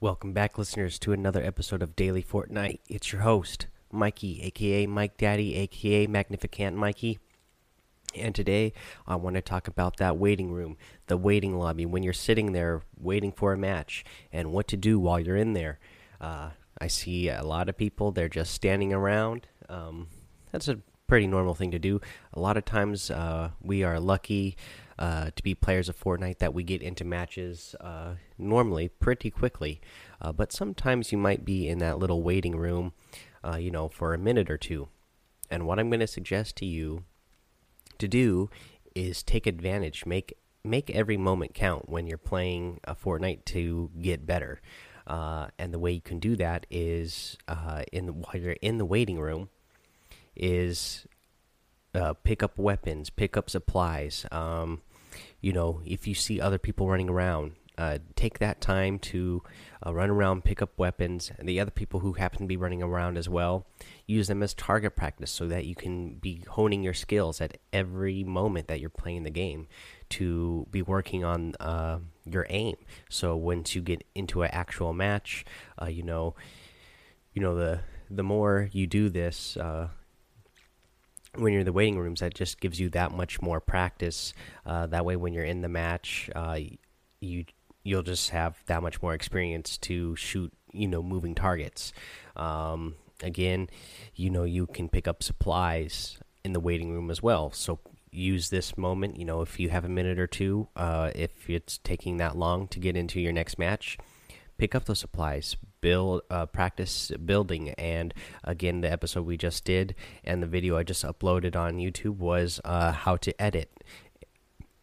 Welcome back, listeners, to another episode of Daily Fortnite. It's your host, Mikey, aka Mike Daddy, aka Magnificent Mikey. And today I want to talk about that waiting room, the waiting lobby, when you're sitting there waiting for a match, and what to do while you're in there. Uh, I see a lot of people, they're just standing around. Um, that's a pretty normal thing to do. A lot of times uh, we are lucky uh, to be players of Fortnite that we get into matches uh, normally pretty quickly. Uh, but sometimes you might be in that little waiting room, uh, you know, for a minute or two. And what I'm going to suggest to you to do is take advantage, make make every moment count when you're playing a Fortnite to get better. Uh, and the way you can do that is uh, in the, while you're in the waiting room, is uh, pick up weapons, pick up supplies. Um, you know, if you see other people running around, uh, take that time to uh, run around, pick up weapons, and the other people who happen to be running around as well. Use them as target practice so that you can be honing your skills at every moment that you're playing the game to be working on uh, your aim. So once you get into an actual match, uh, you know, you know the the more you do this, uh, when you're in the waiting rooms, that just gives you that much more practice. Uh, that way, when you're in the match, uh, you you'll just have that much more experience to shoot, you know, moving targets. Um, again, you know, you can pick up supplies in the waiting room as well. So use this moment. You know, if you have a minute or two, uh, if it's taking that long to get into your next match pick up those supplies build uh, practice building. And again the episode we just did and the video i just uploaded on youtube was uh, how to edit.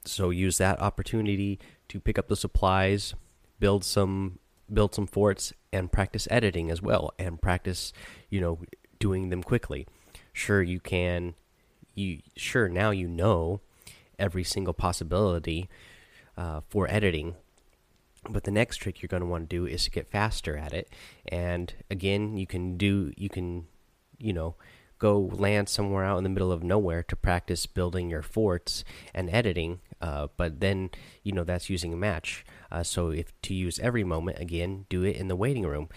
So use that opportunity to pick up the supplies build some build some forts and practice editing as well and practice you know doing them quickly. Sure you can you sure now you know every single possibility uh, for editing but the next trick you're going to want to do is to get faster at it. And again you can do you can you know go land somewhere out in the middle of nowhere to practice building your forts and editing uh, but then you know that's using a match. Uh, so if to use every moment again do it in the waiting room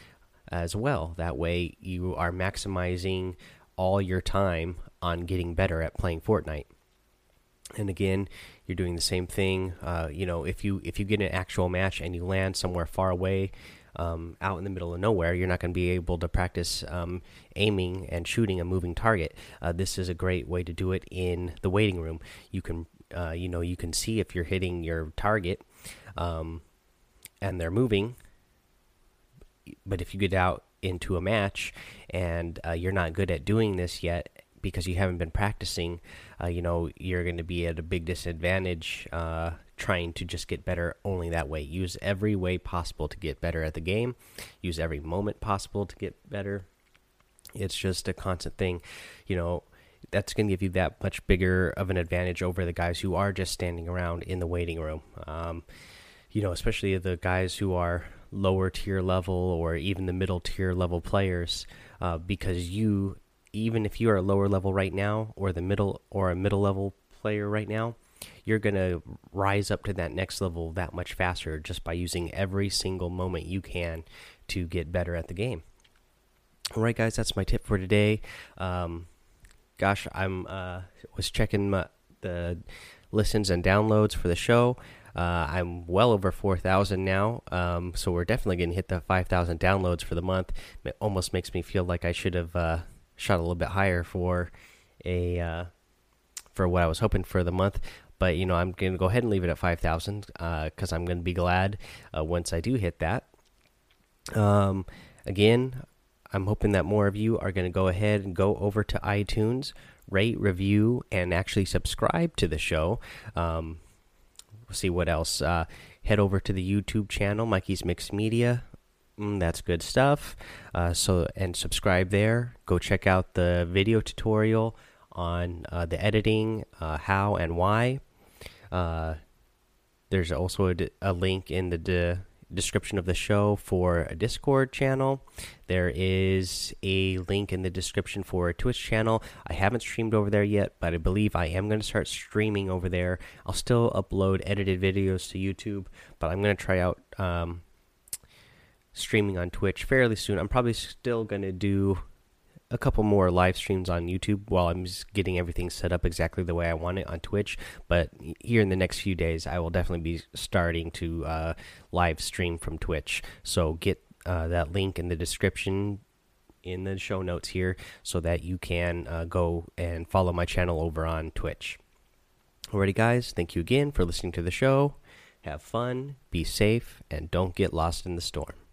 as well. That way you are maximizing all your time on getting better at playing fortnite and again you're doing the same thing. Uh, you know if you if you get an actual match and you land somewhere far away um, out in the middle of nowhere you're not going to be able to practice um, aiming and shooting a moving target. Uh, this is a great way to do it in the waiting room. You can uh, you know you can see if you're hitting your target um, and they're moving. But if you get out into a match and uh, you're not good at doing this yet because you haven't been practicing, uh, you know, you're going to be at a big disadvantage uh, trying to just get better only that way. Use every way possible to get better at the game, use every moment possible to get better. It's just a constant thing, you know. That's going to give you that much bigger of an advantage over the guys who are just standing around in the waiting room. Um, you know, especially the guys who are lower tier level or even the middle tier level players, uh, because you even if you are a lower level right now or the middle or a middle level player right now you're going to rise up to that next level that much faster just by using every single moment you can to get better at the game. All right guys that's my tip for today. Um, gosh i'm uh, was checking my, the listens and downloads for the show. Uh, I'm well over 4,000 now, um, so we're definitely going to hit the 5,000 downloads for the month. It almost makes me feel like I should have uh, shot a little bit higher for a uh, for what I was hoping for the month. But you know, I'm going to go ahead and leave it at five thousand because uh, I'm going to be glad uh, once I do hit that. Um, again, I'm hoping that more of you are going to go ahead and go over to iTunes, rate, review, and actually subscribe to the show. Um, we'll see what else. Uh, head over to the YouTube channel, Mikey's Mixed Media. Mm, that's good stuff. Uh, so and subscribe there. Go check out the video tutorial on uh, the editing, uh, how and why. Uh, there's also a, link in the de description of the show for a Discord channel. There is a link in the description for a Twitch channel. I haven't streamed over there yet, but I believe I am going to start streaming over there. I'll still upload edited videos to YouTube, but I'm going to try out. Um, streaming on Twitch fairly soon. I'm probably still going to do a couple more live streams on YouTube while I'm just getting everything set up exactly the way I want it on Twitch. But here in the next few days, I will definitely be starting to uh, live stream from Twitch. So get uh, that link in the description in the show notes here so that you can uh, go and follow my channel over on Twitch. Alrighty, guys, thank you again for listening to the show. Have fun, be safe, and don't get lost in the storm.